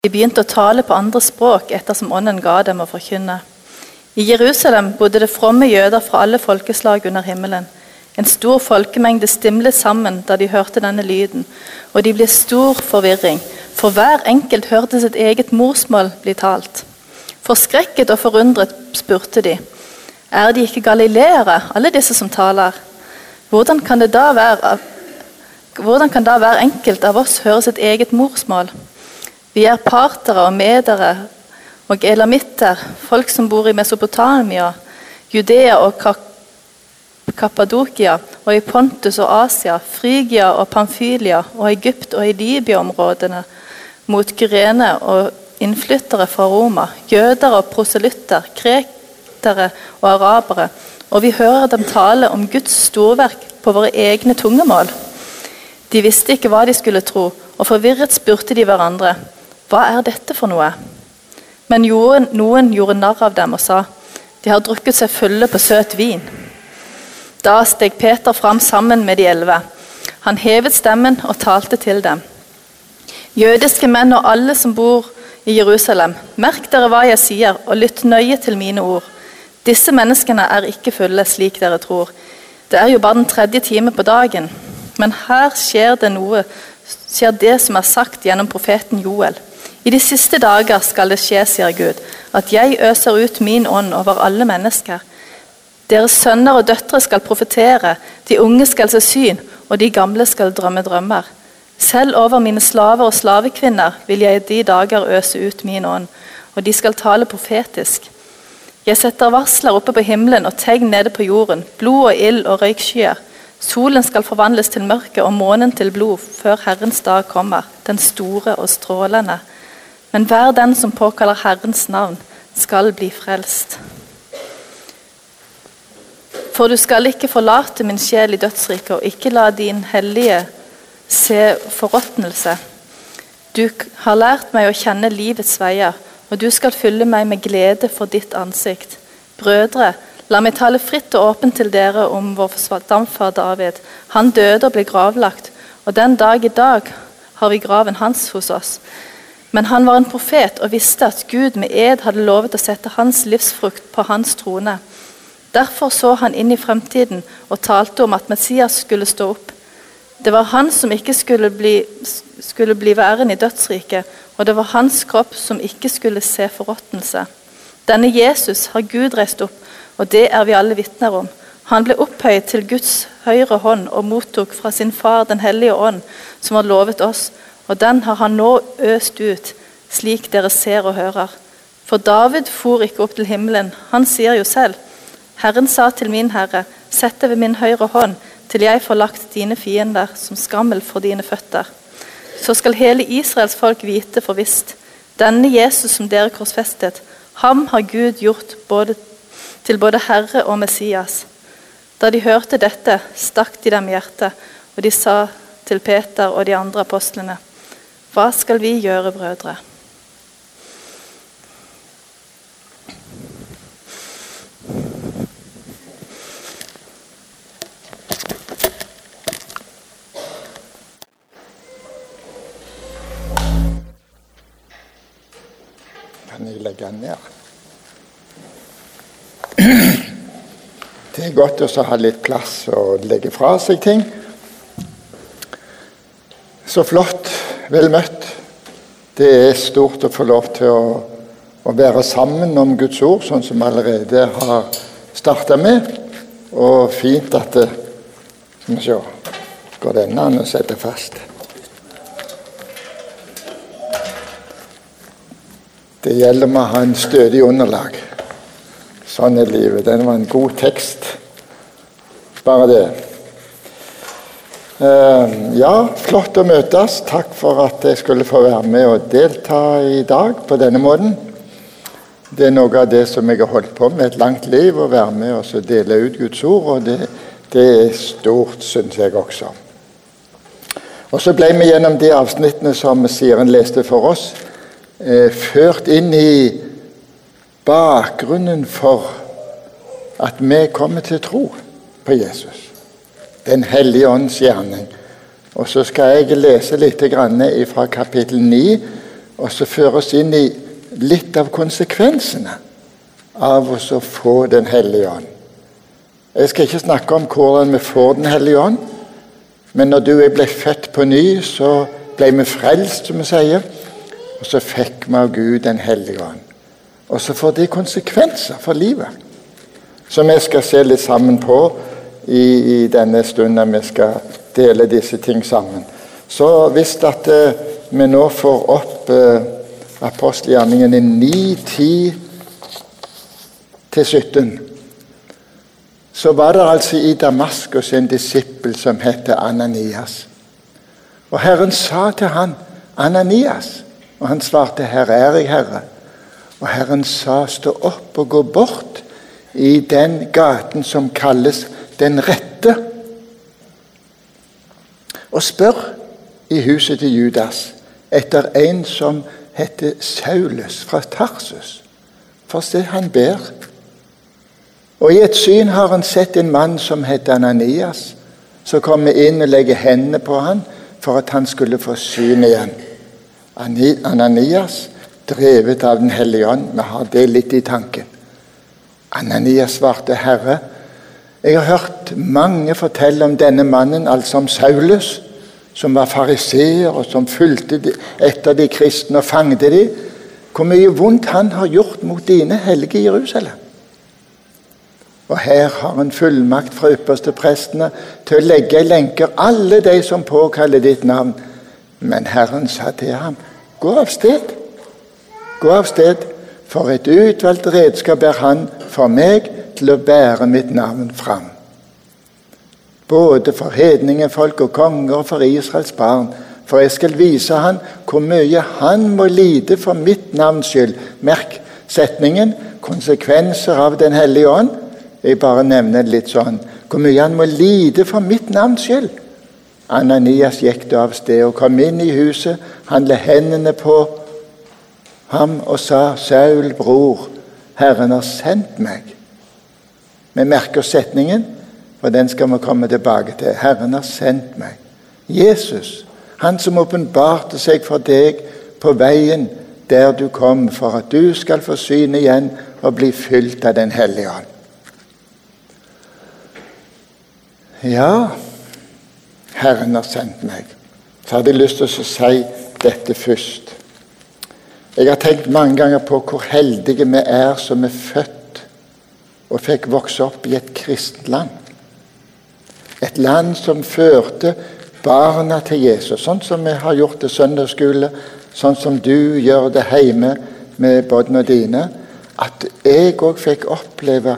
De begynte å tale på andre språk ettersom ånden ga dem å forkynne. I Jerusalem bodde det fromme jøder fra alle folkeslag under himmelen. En stor folkemengde stimlet sammen da de hørte denne lyden, og de ble stor forvirring, for hver enkelt hørte sitt eget morsmål bli talt. Forskrekket og forundret spurte de, er de ikke galileere, alle disse som taler? Hvordan kan, da være, kan da hver enkelt av oss høre sitt eget morsmål? Vi er partere og medere og elamitter, folk som bor i Mesopotamia, Judea og Kappadokia, og i Pontus og Asia, Frygia og Pamfylia og Egypt og i Libya-områdene, mot Kyrene og innflyttere fra Roma, jøder og proselytter, kretere og arabere, og vi hører dem tale om Guds storverk på våre egne tungemål. De visste ikke hva de skulle tro, og forvirret spurte de hverandre, hva er dette for noe? Men noen, gjorde narr av dem og sa, de har drukket seg fulle på søt vin. Da steg Peter fram sammen med de elleve. Han hevet stemmen og talte til dem. Jødiske menn og alle som bor i Jerusalem, merk dere hva jeg sier, og lytt nøye til mine ord. Disse menneskene er ikke fulle slik dere tror. Det er jo bare den tredje time på dagen. Men her skjer det noe, skjer det som er sagt gjennom profeten Joel. I de siste dager skal det skje, sier Gud, at jeg øser ut min ånd over alle mennesker. Deres sønner og døtre skal profetere, de unge skal se syn, og de gamle skal drømme drømmer. Selv over mine slaver og slavekvinner vil jeg i de dager øse ut min ånd, og de skal tale profetisk. Jeg setter varsler oppe på himmelen og tegn nede på jorden, blod og ild og røykskyer. Solen skal forvandles til mørke og månen til blod før Herrens dag kommer, den store og strålende. Men hver den som påkaller Herrens navn, skal bli frelst. For du skal ikke forlate min sjel i dødsriket, og ikke la din hellige se forråtnelse. Du har lært meg å kjenne livets veier, og du skal fylle meg med glede for ditt ansikt. Brødre, la meg tale fritt og åpent til dere om vår stamfar David. Han døde og ble gravlagt, og den dag i dag har vi graven hans hos oss. Men han var en profet og visste at Gud med ed hadde lovet å sette hans livsfrukt på hans trone. Derfor så han inn i fremtiden og talte om at Messias skulle stå opp. Det var han som ikke skulle bli, skulle bli væren i dødsriket, og det var hans kropp som ikke skulle se forråtnelse. Denne Jesus har Gud reist opp, og det er vi alle vitner om. Han ble opphøyet til Guds høyre hånd og mottok fra sin far Den hellige ånd, som har lovet oss og den har han nå øst ut, slik dere ser og hører. For David for ikke opp til himmelen. Han sier jo selv, Herren sa til min herre, sett deg ved min høyre hånd, til jeg får lagt dine fiender som skammel for dine føtter. Så skal hele Israels folk vite for visst, denne Jesus som dere korsfestet, ham har Gud gjort både, til både Herre og Messias. Da de hørte dette, stakk de dem i hjertet, og de sa til Peter og de andre apostlene:" Hva skal vi gjøre, brødre? Kan jeg legge den ned? Det er godt å ha litt plass og legge fra seg ting. Så flott. Vel møtt. Det er stort å få lov til å, å være sammen om Guds ord, sånn som vi allerede har starta med. Og fint at det Skal vi se Går denne an å sette fast? Det gjelder med å ha en stødig underlag. Sånn er livet. Den var en god tekst. Bare det. Ehm, ja, flott å møtes. Takk for at jeg skulle få være med og delta i dag på denne måten. Det er noe av det som jeg har holdt på med et langt liv, å være med og dele ut Guds ord. og det, det er stort, syns jeg også. Og Så ble vi gjennom de avsnittene som Siren leste for oss, eh, ført inn i bakgrunnen for at vi kommer til tro på Jesus. Den hellige ånds gjerning. Og så skal jeg lese litt fra kapittel 9 og så føre oss inn i litt av konsekvensene av å få Den hellige ånd. Jeg skal ikke snakke om hvordan vi får Den hellige ånd, men når du og jeg ble født på ny, så ble vi frelst, som vi sier, og så fikk vi av Gud Den hellige ånd. Og så får det konsekvenser for livet, som vi skal se litt sammen på i, i denne stunden vi skal dele disse ting sammen. Så hvis at uh, vi nå får opp uh, apostelgjerningene 9, 10 til 17 så var det altså i Damaskus en disippel som het Ananias. Og Herren sa til han, 'Ananias', og han svarte, 'Her er jeg, Herre'. Og Herren sa, 'Stå opp og gå bort i den gaten som kalles Den rette', og spør i huset til Judas etter en som heter Saulus fra Tarsus. For se, han ber. Og I et syn har han sett en mann som heter Ananias, som kommer inn og legger hendene på han for at han skulle få syn igjen. Ananias, drevet av Den hellige ånd. Vi har det litt i tanken. Ananias svarte, 'Herre, jeg har hørt mange fortelle om denne mannen, altså om Saulus, som var fariseer, og som fulgte etter de kristne og fanget dem. Hvor mye vondt han har gjort mot dine hellige Jerusalem. Og her har han fullmakt fra ypperste prestene til å legge i lenker alle de som påkaller ditt navn. Men Herren sa til ham, gå av sted. Gå av sted, for et utvalgt redskap er han for meg til å bære mitt navn fram. Både for hedningefolk og konger og for Israels barn. For jeg skal vise han hvor mye han må lide for mitt navns skyld. Merk setningen konsekvenser av Den hellige ånd jeg bare nevner litt sånn hvor mye han må lide for mitt navns skyld. Ananias gikk da av sted og kom inn i huset. Han la hendene på ham og sa, 'Saul, bror, Herren har sendt meg.' Vi merker setningen, for den skal vi komme tilbake til. Herren har sendt meg. Jesus, han som åpenbarte seg for deg på veien der du kom, for at du skal få syn igjen og bli fylt av Den hellige ånd. Ja, Herren har sendt meg. Så hadde jeg lyst til å si dette først. Jeg har tenkt mange ganger på hvor heldige vi er som er født og fikk vokse opp i et kristent land. Et land som førte barna til Jesus, sånn som vi har gjort det søndagsskole, sånn som du gjør det hjemme med barna dine. At jeg òg fikk oppleve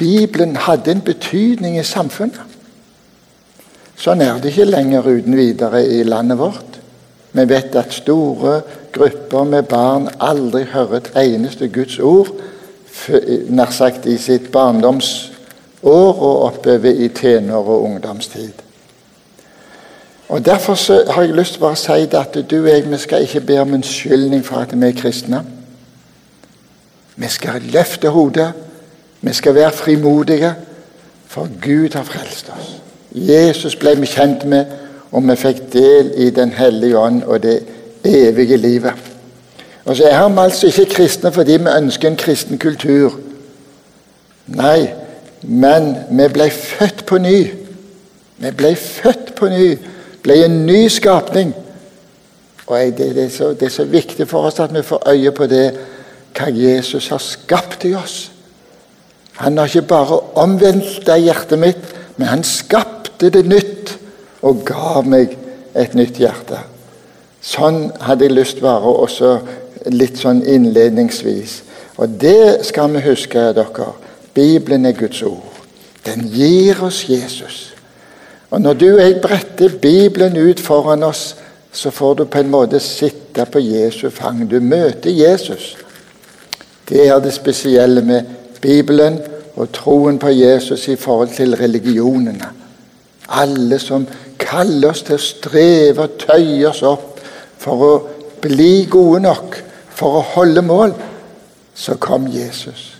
Bibelen hadde en betydning i samfunnet. Sånn er det ikke lenger uten videre i landet vårt. Vi vet at store grupper med barn aldri hører et eneste Guds ord nær sagt i sitt barndomsår og oppover i tenår- og ungdomstid. Og Derfor har jeg lyst til å si at du og jeg vi skal ikke be om unnskyldning for at vi er kristne. Vi skal løfte hodet vi skal være frimodige, for Gud har frelst oss. Jesus ble vi kjent med, og vi fikk del i Den hellige ånd og det evige livet. Og så er vi altså ikke kristne fordi vi ønsker en kristen kultur. Nei, men vi ble født på ny. Vi ble født på ny, ble en ny skapning. Og det, er så, det er så viktig for oss at vi får øye på det hva Jesus har skapt i oss. Han har ikke bare omvendt det hjertet mitt, men han skapte det nytt og ga meg et nytt hjerte. Sånn hadde jeg lyst til å være litt sånn innledningsvis. Og det skal vi huske, dere. Bibelen er Guds ord. Den gir oss Jesus. Og når du og jeg bretter Bibelen ut foran oss, så får du på en måte sitte på Jesu fang. Du møter Jesus. Det er det spesielle med Bibelen og troen på Jesus i forhold til religionene. Alle som kaller oss til å streve og tøye oss opp for å bli gode nok, for å holde mål. Så kom Jesus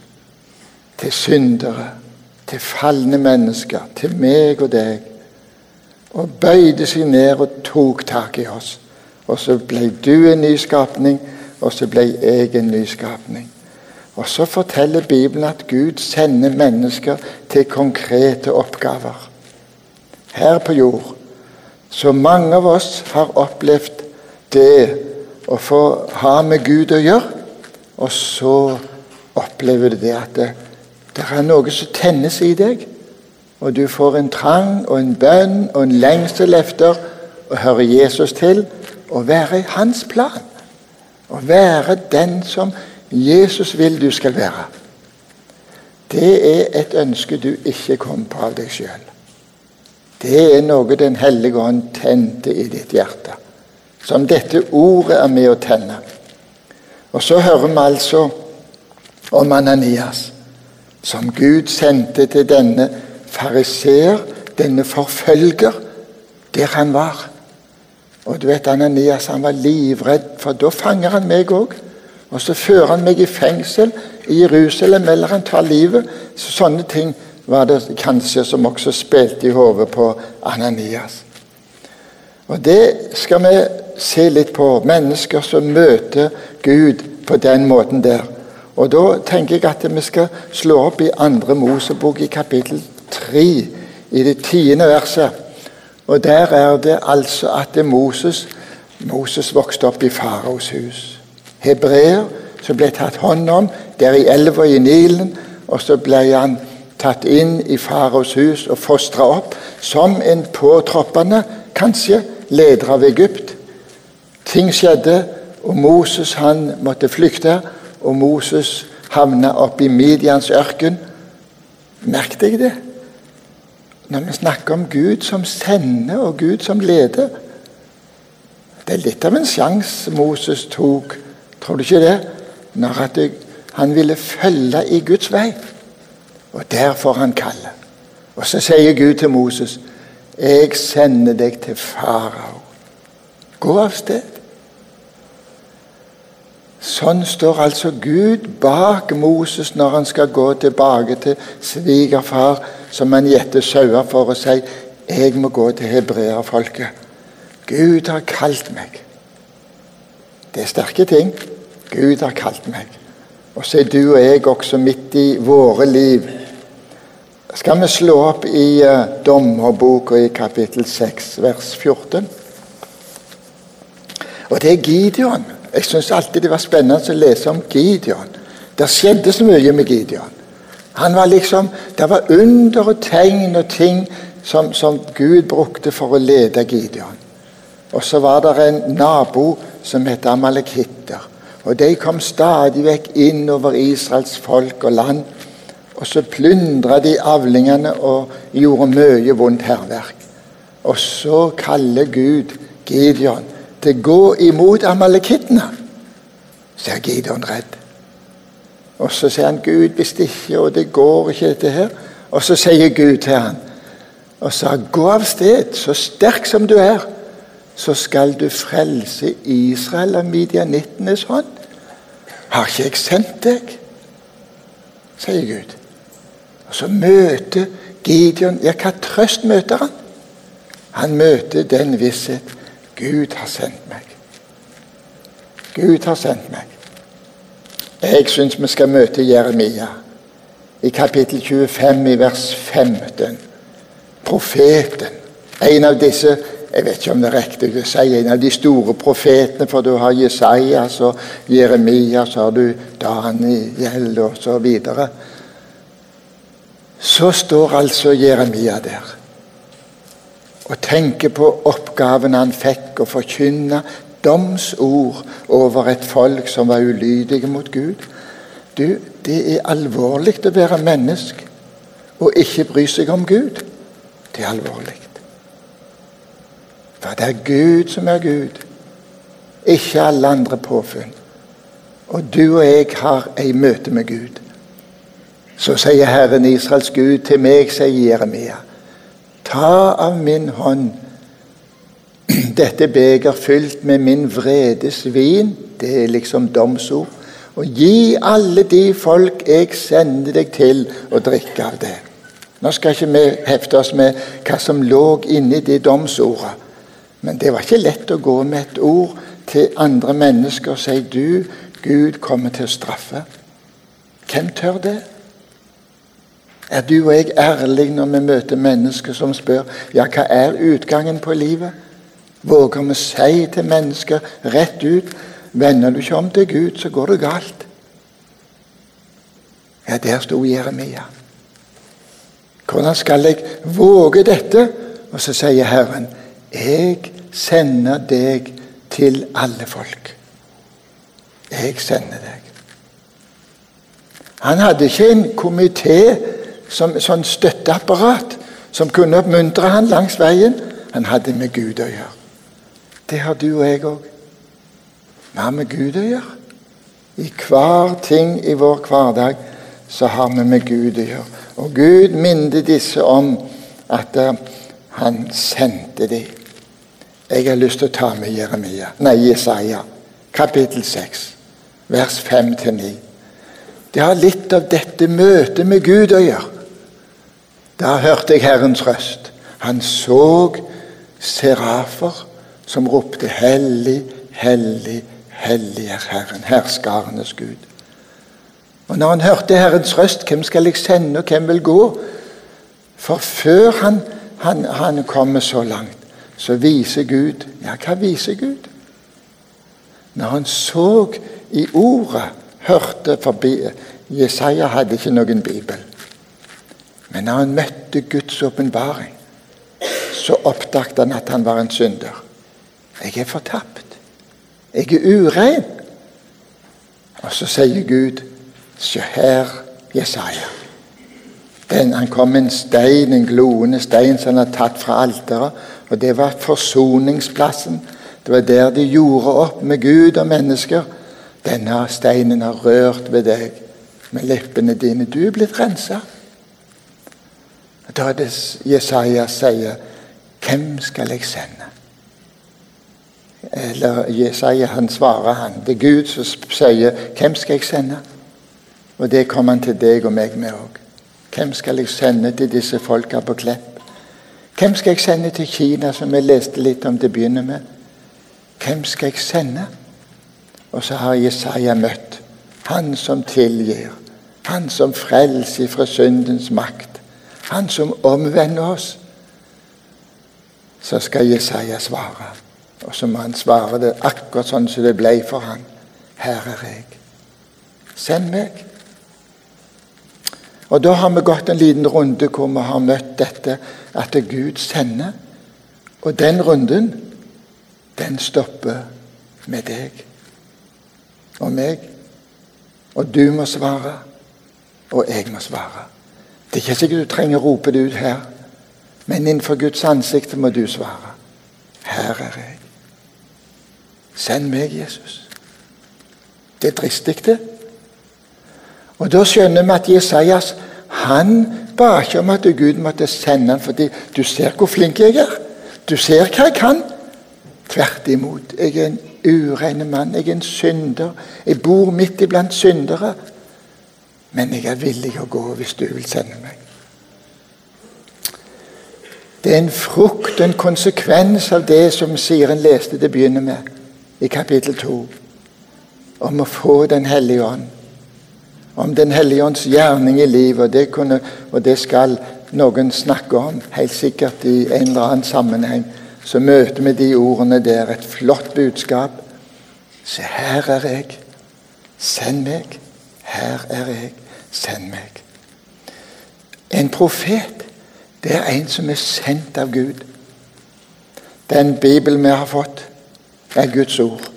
til syndere, til falne mennesker, til meg og deg, og bøyde seg ned og tok tak i oss Og så ble du en nyskapning, og så ble jeg en nyskapning. Og så forteller Bibelen at Gud sender mennesker til konkrete oppgaver. Her på jord. Så mange av oss har opplevd det å få ha med Gud å gjøre. Og så opplever du det at det, det er noe som tennes i deg. Og du får en trang og en bønn og en lengsel etter å høre Jesus til og være i hans plan. Å være den som Jesus vil du skal være. Det er et ønske du ikke kom på av deg sjøl. Det er noe Den hellige ånd tente i ditt hjerte. Som dette ordet er med å tenne. Og så hører vi altså om Ananias, som Gud sendte til denne fariseer, denne forfølger, der han var. Og du vet, Ananias han var livredd, for da fanger han meg òg. Og så fører han meg i fengsel i Jerusalem, eller han tar livet. Så sånne ting var det kanskje som også spilte i hodet på Ananias. Og Det skal vi se litt på. Mennesker som møter Gud på den måten der. Og Da tenker jeg at vi skal slå opp i andre Mosebok i kapittel 3, i det tiende verset. Og Der er det altså at Moses, Moses vokste opp i faraos hus hebreer som ble tatt hånd om der i elva i Nilen. Og så ble han tatt inn i faraos hus og fostra opp som en påtroppende, kanskje, leder av Egypt. Ting skjedde, og Moses han måtte flykte. Og Moses havna oppe i Midians ørken. Merk deg det. Når vi snakker om Gud som sender, og Gud som leder Det er litt av en sjanse Moses tok Tror du ikke det? Når han ville følge i Guds vei. Og derfor han kaller. Og så sier Gud til Moses, 'Jeg sender deg til farao. Gå av sted.' Sånn står altså Gud bak Moses når han skal gå tilbake til svigerfar, som han gjetter sauer for å si 'Jeg må gå til hebreerfolket'. Gud har kalt meg. Det er sterke ting. Gud har kalt meg. Og så er du og jeg også midt i våre liv. Skal vi slå opp i uh, Dommerboka i kapittel 6, vers 14? Og det er Gideon. Jeg syns alltid det var spennende å lese om Gideon. Det skjedde så mye med Gideon. Han var liksom, Det var under og tegn og ting som, som Gud brukte for å lede Gideon. Og så var det en nabo som het Amalekitter. Og de kom stadig vekk inn over Israels folk og land. Og så plyndra de avlingene og gjorde mye vondt hærverk. Og så kaller Gud Gideon til å gå imot amalekittene. Så er Gideon redd. Og så sier han Gud, hvis det ikke, og det går ikke dette her. Og så sier Gud til han, og sa gå av sted, så sterk som du er så skal du frelse Israel av midjanittenes hånd. Har ikke jeg sendt deg? sier Gud. Og Så møter Gideon Ja, hva trøst møter han? Han møter den visshet Gud har sendt meg. Gud har sendt meg. Jeg syns vi skal møte Jeremia i kapittel 25 i vers 15. Profeten. En av disse jeg vet ikke om det er riktig å si en av de store profetene, for du har Jesajas og Jeremia, så har du Daniel og så videre. Så står altså Jeremia der og tenker på oppgaven han fikk å forkynne domsord over et folk som var ulydige mot Gud. Du, det er alvorlig å være menneske og ikke bry seg om Gud. Det er alvorlig. For det er Gud som er Gud, ikke alle andre påfunn. Og du og jeg har ei møte med Gud. Så sier Herren Israels Gud til meg, sier Jeremia, ta av min hånd dette beger fylt med min vredes vin, det er liksom domsord, og gi alle de folk jeg sender deg til, å drikke av det. Nå skal ikke vi hefte oss med hva som lå inni de domsordene. Men det var ikke lett å gå med et ord til andre mennesker og si du, Gud kommer til å straffe. Hvem tør det? Er du og jeg ærlige når vi møter mennesker som spør ja, hva er utgangen på livet? Våger vi si til mennesker rett ut vender du ikke om til Gud, så går det galt. Ja, der sto Jeremia. Hvordan skal jeg våge dette? Og så sier Herren, jeg sender deg til alle folk. Jeg sender deg. Han hadde ikke en komité som sånn støtteapparat som kunne oppmuntre han langs veien. Han hadde med Gud å gjøre. Det har du og jeg òg. Vi har med Gud å gjøre. I hver ting i vår hverdag så har vi med Gud å gjøre. Og Gud minnet disse om at uh, han sendte dem. Jeg har lyst til å ta med Jeremia, nei, Jesaja, kapittel 6, vers 5-9. Det har litt av dette møtet med Gud å gjøre. Da hørte jeg Herrens røst. Han så serafer som ropte 'Hellig, hellig, hellig er Herren, herskarenes Gud'. Og når han hørte Herrens røst, hvem skal jeg sende, og hvem vil gå? For før han, han, han kommer så langt, så viser Gud Ja, hva viser Gud? Når han så i ordet, hørte forbi Jesaja hadde ikke noen bibel. Men når han møtte Guds åpenbaring, så oppdaget han at han var en synder. Jeg er fortapt. Jeg er urein. Og så sier Gud, se her, Jesaja. Den, han kom med en stein, en gloende stein som han hadde tatt fra alteret. Og det var forsoningsplassen. Det var der de gjorde opp med Gud og mennesker. Denne steinen har rørt ved deg med leppene dine. Du er blitt rensa. Da det Jesaja sier, 'Hvem skal jeg sende?' Eller Jesaja han svarer han. Det er Gud som sier, 'Hvem skal jeg sende?' Og det kommer han til deg og meg med òg. Hvem skal jeg sende til disse folka på Klepp? Hvem skal jeg sende til Kina, som jeg leste litt om til å begynne med? Hvem skal jeg sende? Og så har Jesaja møtt Han som tilgir, Han som frelser fra syndens makt. Han som omvender oss, så skal Jesaja svare. Og så må han svare det akkurat sånn som det ble for han. Her er jeg. Send meg. Og Da har vi gått en liten runde hvor vi har møtt dette at Gud sender. Og den runden, den stopper med deg og meg. Og du må svare, og jeg må svare. Det er ikke sikkert du trenger å rope det ut her, men innenfor Guds ansikt må du svare. Her er jeg. Send meg, Jesus. Det er dristig, det. Og Da skjønner vi at Jesajas han ba ikke om at Gud måtte sende ham fordi du ser hvor flink jeg er. Du ser hva jeg kan. Tvert imot. Jeg er en ureine mann. Jeg er en synder. Jeg bor midt iblant syndere. Men jeg er villig å gå hvis du vil sende meg. Det er en frukt en konsekvens av det som Siren leste til å begynne med i kapittel 2, om å få Den hellige ånd. Om Den hellige ånds gjerning i livet. Og det, kunne, og det skal noen snakke om, helt sikkert i en eller annen sammenheng. Så møter vi de ordene der. Et flott budskap. Se, her er jeg. Send meg. Her er jeg, send meg. En profet, det er en som er sendt av Gud. Den Bibelen vi har fått, er Guds ord.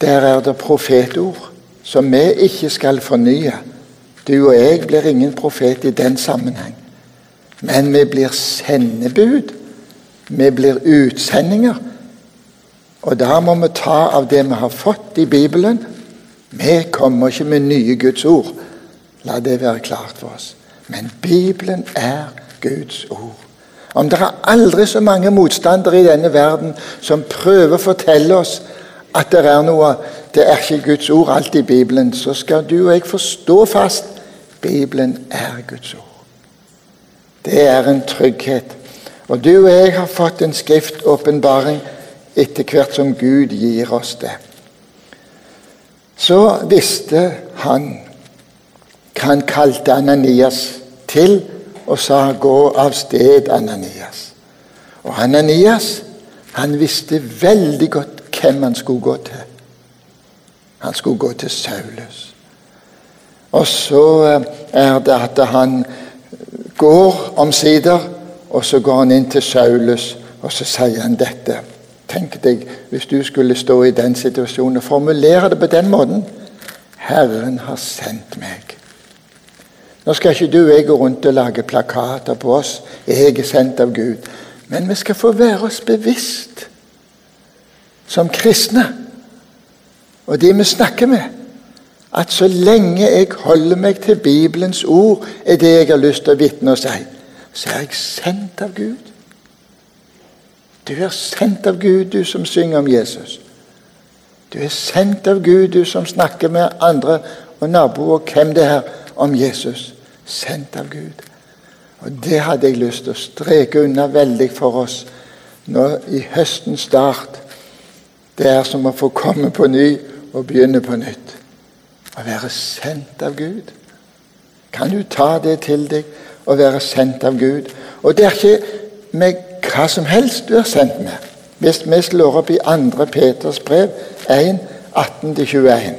Der er det profetord som vi ikke skal fornye. Du og jeg blir ingen profet i den sammenheng. Men vi blir sendebud. Vi blir utsendinger. Og da må vi ta av det vi har fått i Bibelen, vi kommer ikke med nye Guds ord. La det være klart for oss. Men Bibelen er Guds ord. Om det er aldri så mange motstandere i denne verden som prøver å fortelle oss at det er noe Det er ikke Guds ord alt i Bibelen. Så skal du og jeg forstå fast Bibelen er Guds ord. Det er en trygghet. Og du og jeg har fått en skriftåpenbaring etter hvert som Gud gir oss det. Så visste han hva han kalte Ananias til, og sa 'gå av sted, Ananias'. Og Ananias han visste veldig godt hvem han skulle gå til. Han skulle gå til Saulus. Og så eh, er det at han går omsider, og så går han inn til Saulus, og så sier han dette. Tenk deg hvis du skulle stå i den situasjonen og formulere det på den måten. Herren har sendt meg. Nå skal ikke du og jeg gå rundt og lage plakater på oss. Jeg er sendt av Gud. Men vi skal få være oss bevisst som kristne og de vi snakker med, at så lenge jeg holder meg til Bibelens ord, er det jeg har lyst til å vitne og si, så er jeg sendt av Gud. Du er sendt av Gud, du som synger om Jesus. Du er sendt av Gud, du som snakker med andre og naboer hvem det er, om Jesus. Sendt av Gud. Og Det hadde jeg lyst til å streke unna veldig for oss nå i høstens start. Det er som å få komme på ny og begynne på nytt. Å være sendt av Gud. Kan du ta det til deg å være sendt av Gud? Og det er ikke med hva som helst du er sendt med. Hvis vi slår opp i 2. Peters brev 1, 18-21.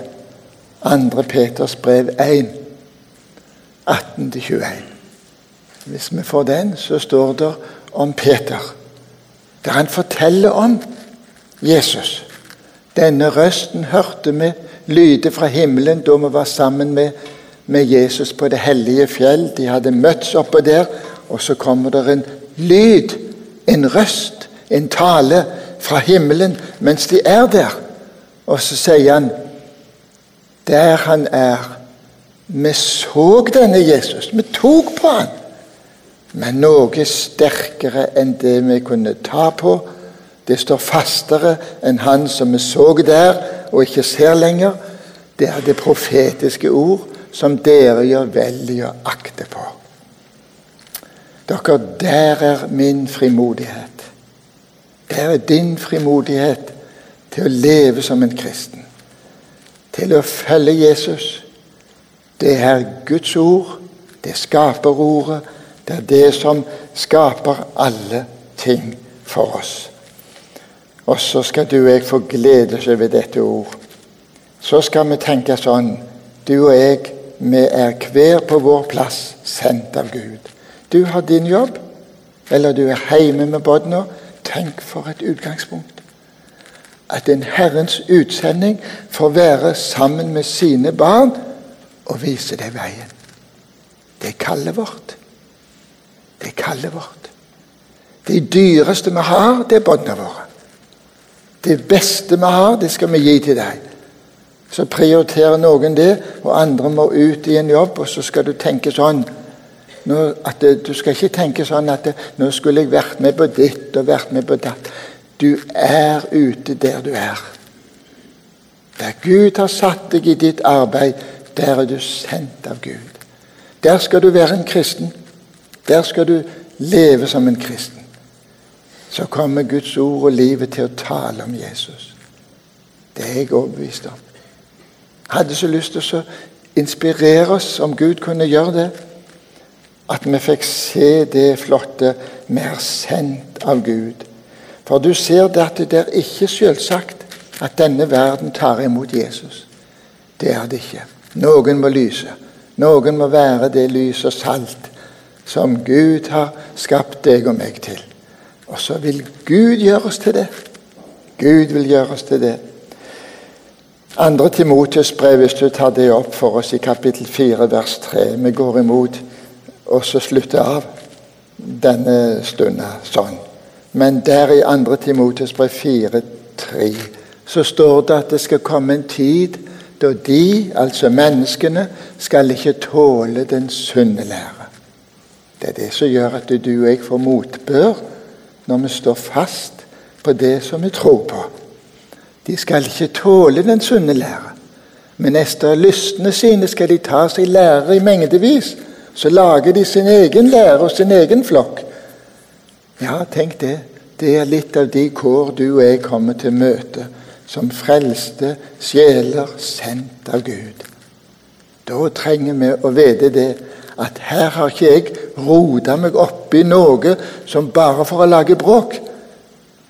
2. Peters brev 1, 18-21. Hvis vi får den, så står det om Peter, der han forteller om Jesus. Denne røsten hørte vi lyde fra himmelen da vi var sammen med, med Jesus på det hellige fjell. De hadde møtts oppå der, og så kommer det en lyd, en røst, en tale fra himmelen mens de er der. Og så sier han Der han er. Vi så denne Jesus. Vi tok på han. Men noe sterkere enn det vi kunne ta på. Det står fastere enn han som vi så der og ikke ser lenger. Det er det profetiske ord som dere gjør vel i å akte på. Dere, der er min frimodighet. Der er din frimodighet til å leve som en kristen. Til å følge Jesus. Det er Guds ord. Det skaper ordet det er det som skaper alle ting for oss. Og så skal du og jeg få glede oss over dette ord. Så skal vi tenke sånn Du og jeg, vi er hver på vår plass sendt av Gud. Du har din jobb, eller du er hjemme med barna. Tenk for et utgangspunkt. At en Herrens utsending får være sammen med sine barn og vise deg veien. Det er kallet vårt. Det er kallet vårt. Det dyreste vi har, det er båndene våre. Det beste vi har, det skal vi gi til deg. Så prioriterer noen det, og andre må ut i en jobb, og så skal du tenke sånn nå, at Du skal ikke tenke sånn at 'Nå skulle jeg vært med på ditt og vært med på datt'. Du er ute der du er. Der Gud har satt deg i ditt arbeid, der er du sendt av Gud. Der skal du være en kristen. Der skal du leve som en kristen. Så kommer Guds ord og livet til å tale om Jesus. Det er jeg overbevist om. Hadde så lyst til å inspirere oss om Gud kunne gjøre det. At vi fikk se det flotte vi er sendt av Gud. For du ser det at det er ikke selvsagt at denne verden tar imot Jesus. Det er det ikke. Noen må lyse. Noen må være det lys og salt som Gud har skapt deg og meg til. Og så vil Gud gjøre oss til det. Gud vil gjøre oss til det. Andre Timotius brev, hvis du tar det opp for oss i kapittel 4, vers 3. Vi går imot og så slutte av denne stunden sånn. Men der i 2. Timotes brev 4, 3, så står det at det skal komme en tid da de, altså menneskene, skal ikke tåle den sunne lære. Det er det som gjør at du og jeg får motbør når vi står fast på det som vi tror på. De skal ikke tåle den sunne lære. Men etter lystene sine skal de ta seg lære i mengdevis. Så lager de sin egen lære og sin egen flokk. Ja, tenk det. Det er litt av de kår du og jeg kommer til møte som frelste sjeler sendt av Gud. Da trenger vi å vite det at her har ikke jeg rota meg opp i noe som bare for å lage bråk,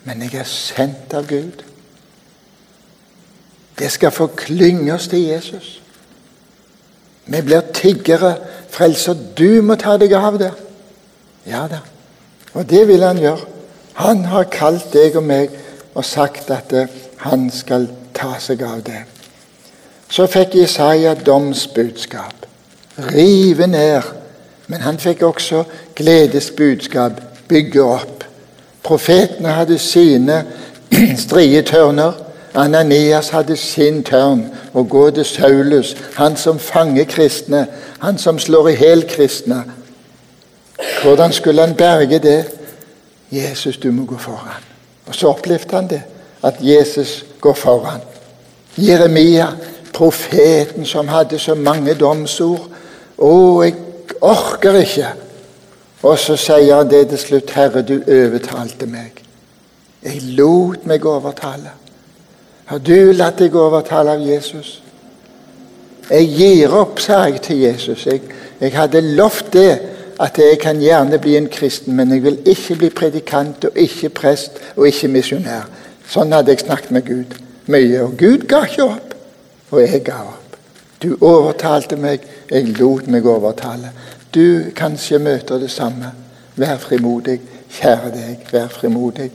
men jeg er sendt av Gud. Det skal få klynge oss til Jesus. Vi blir tiggere. Frelser, du må ta deg av det. Ja da. Og det vil han gjøre. Han har kalt deg og meg og sagt at eh, han skal ta seg av det. Så fikk Jesaja domsbudskap. Rive ned. Men han fikk også gledesbudskap. Bygge opp. Profetene hadde sine strie tørner. Ananias hadde sin tørn å gå til Saulus, han som fanger kristne, han som slår i hjel kristne. Hvordan skulle han berge det? Jesus, du må gå foran. Og så opplevde han det, at Jesus går foran. Jeremia, profeten som hadde så mange domsord. Å, jeg orker ikke. Og så sier han det til slutt. Herre, du overtalte meg. Jeg lot meg overtale. Har du latt deg overtale av Jesus? Jeg gir opp, sa jeg til Jesus. Jeg, jeg hadde lovt det at jeg kan gjerne bli en kristen, men jeg vil ikke bli predikant og ikke prest og ikke misjonær. Sånn hadde jeg snakket med Gud mye, og Gud ga ikke opp. Og jeg ga opp. Du overtalte meg, jeg lot meg overtale. Du kanskje møter det samme. Vær frimodig. Kjære deg, vær frimodig.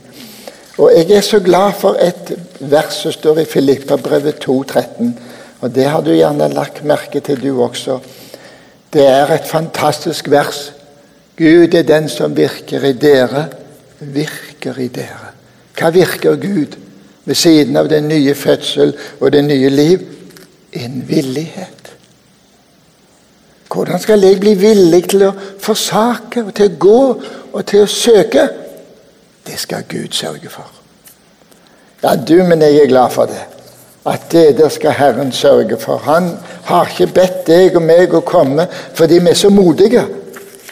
Og Jeg er så glad for et vers som står i Filippabrevet 2,13. Og Det har du gjerne lagt merke til, du også. Det er et fantastisk vers. Gud er den som virker i dere, virker i dere. Hva virker Gud ved siden av den nye fødsel og det nye liv? En villighet. Hvordan skal jeg bli villig til å forsake og til å gå og til å søke? Det skal Gud sørge for. Ja, du, men jeg er glad for det. At det der skal Herren sørge for. Han har ikke bedt deg og meg å komme fordi vi er så modige.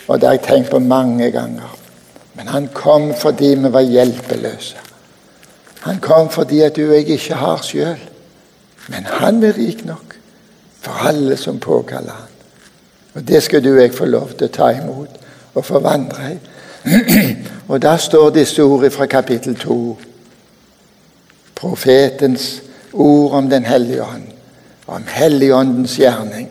Og det har jeg tenkt på mange ganger. Men han kom fordi vi var hjelpeløse. Han kom fordi at du og jeg ikke har sjøl. Men han er rik nok for alle som påkaller han. Og det skal du og jeg få lov til å ta imot og forvandre vandre i. og da står disse ordene fra kapittel 2. Profetens ord om Den hellige ånd, om Helligåndens gjerning.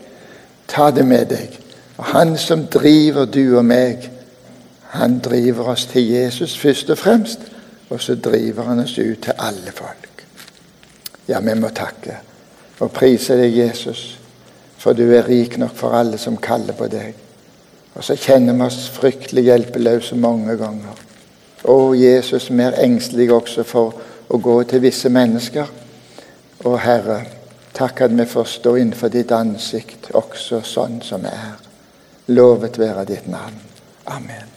Ta det med deg. Og Han som driver du og meg, han driver oss til Jesus først og fremst, og så driver han oss ut til alle folk. Ja, vi må takke og prise deg, Jesus, for du er rik nok for alle som kaller på deg. Og så kjenner vi oss fryktelig hjelpeløse mange ganger. Å, Jesus, vi er engstelige også for å gå til visse mennesker. Å, Herre, takk at vi får stå innenfor ditt ansikt også sånn som vi er. Lovet være ditt navn. Amen.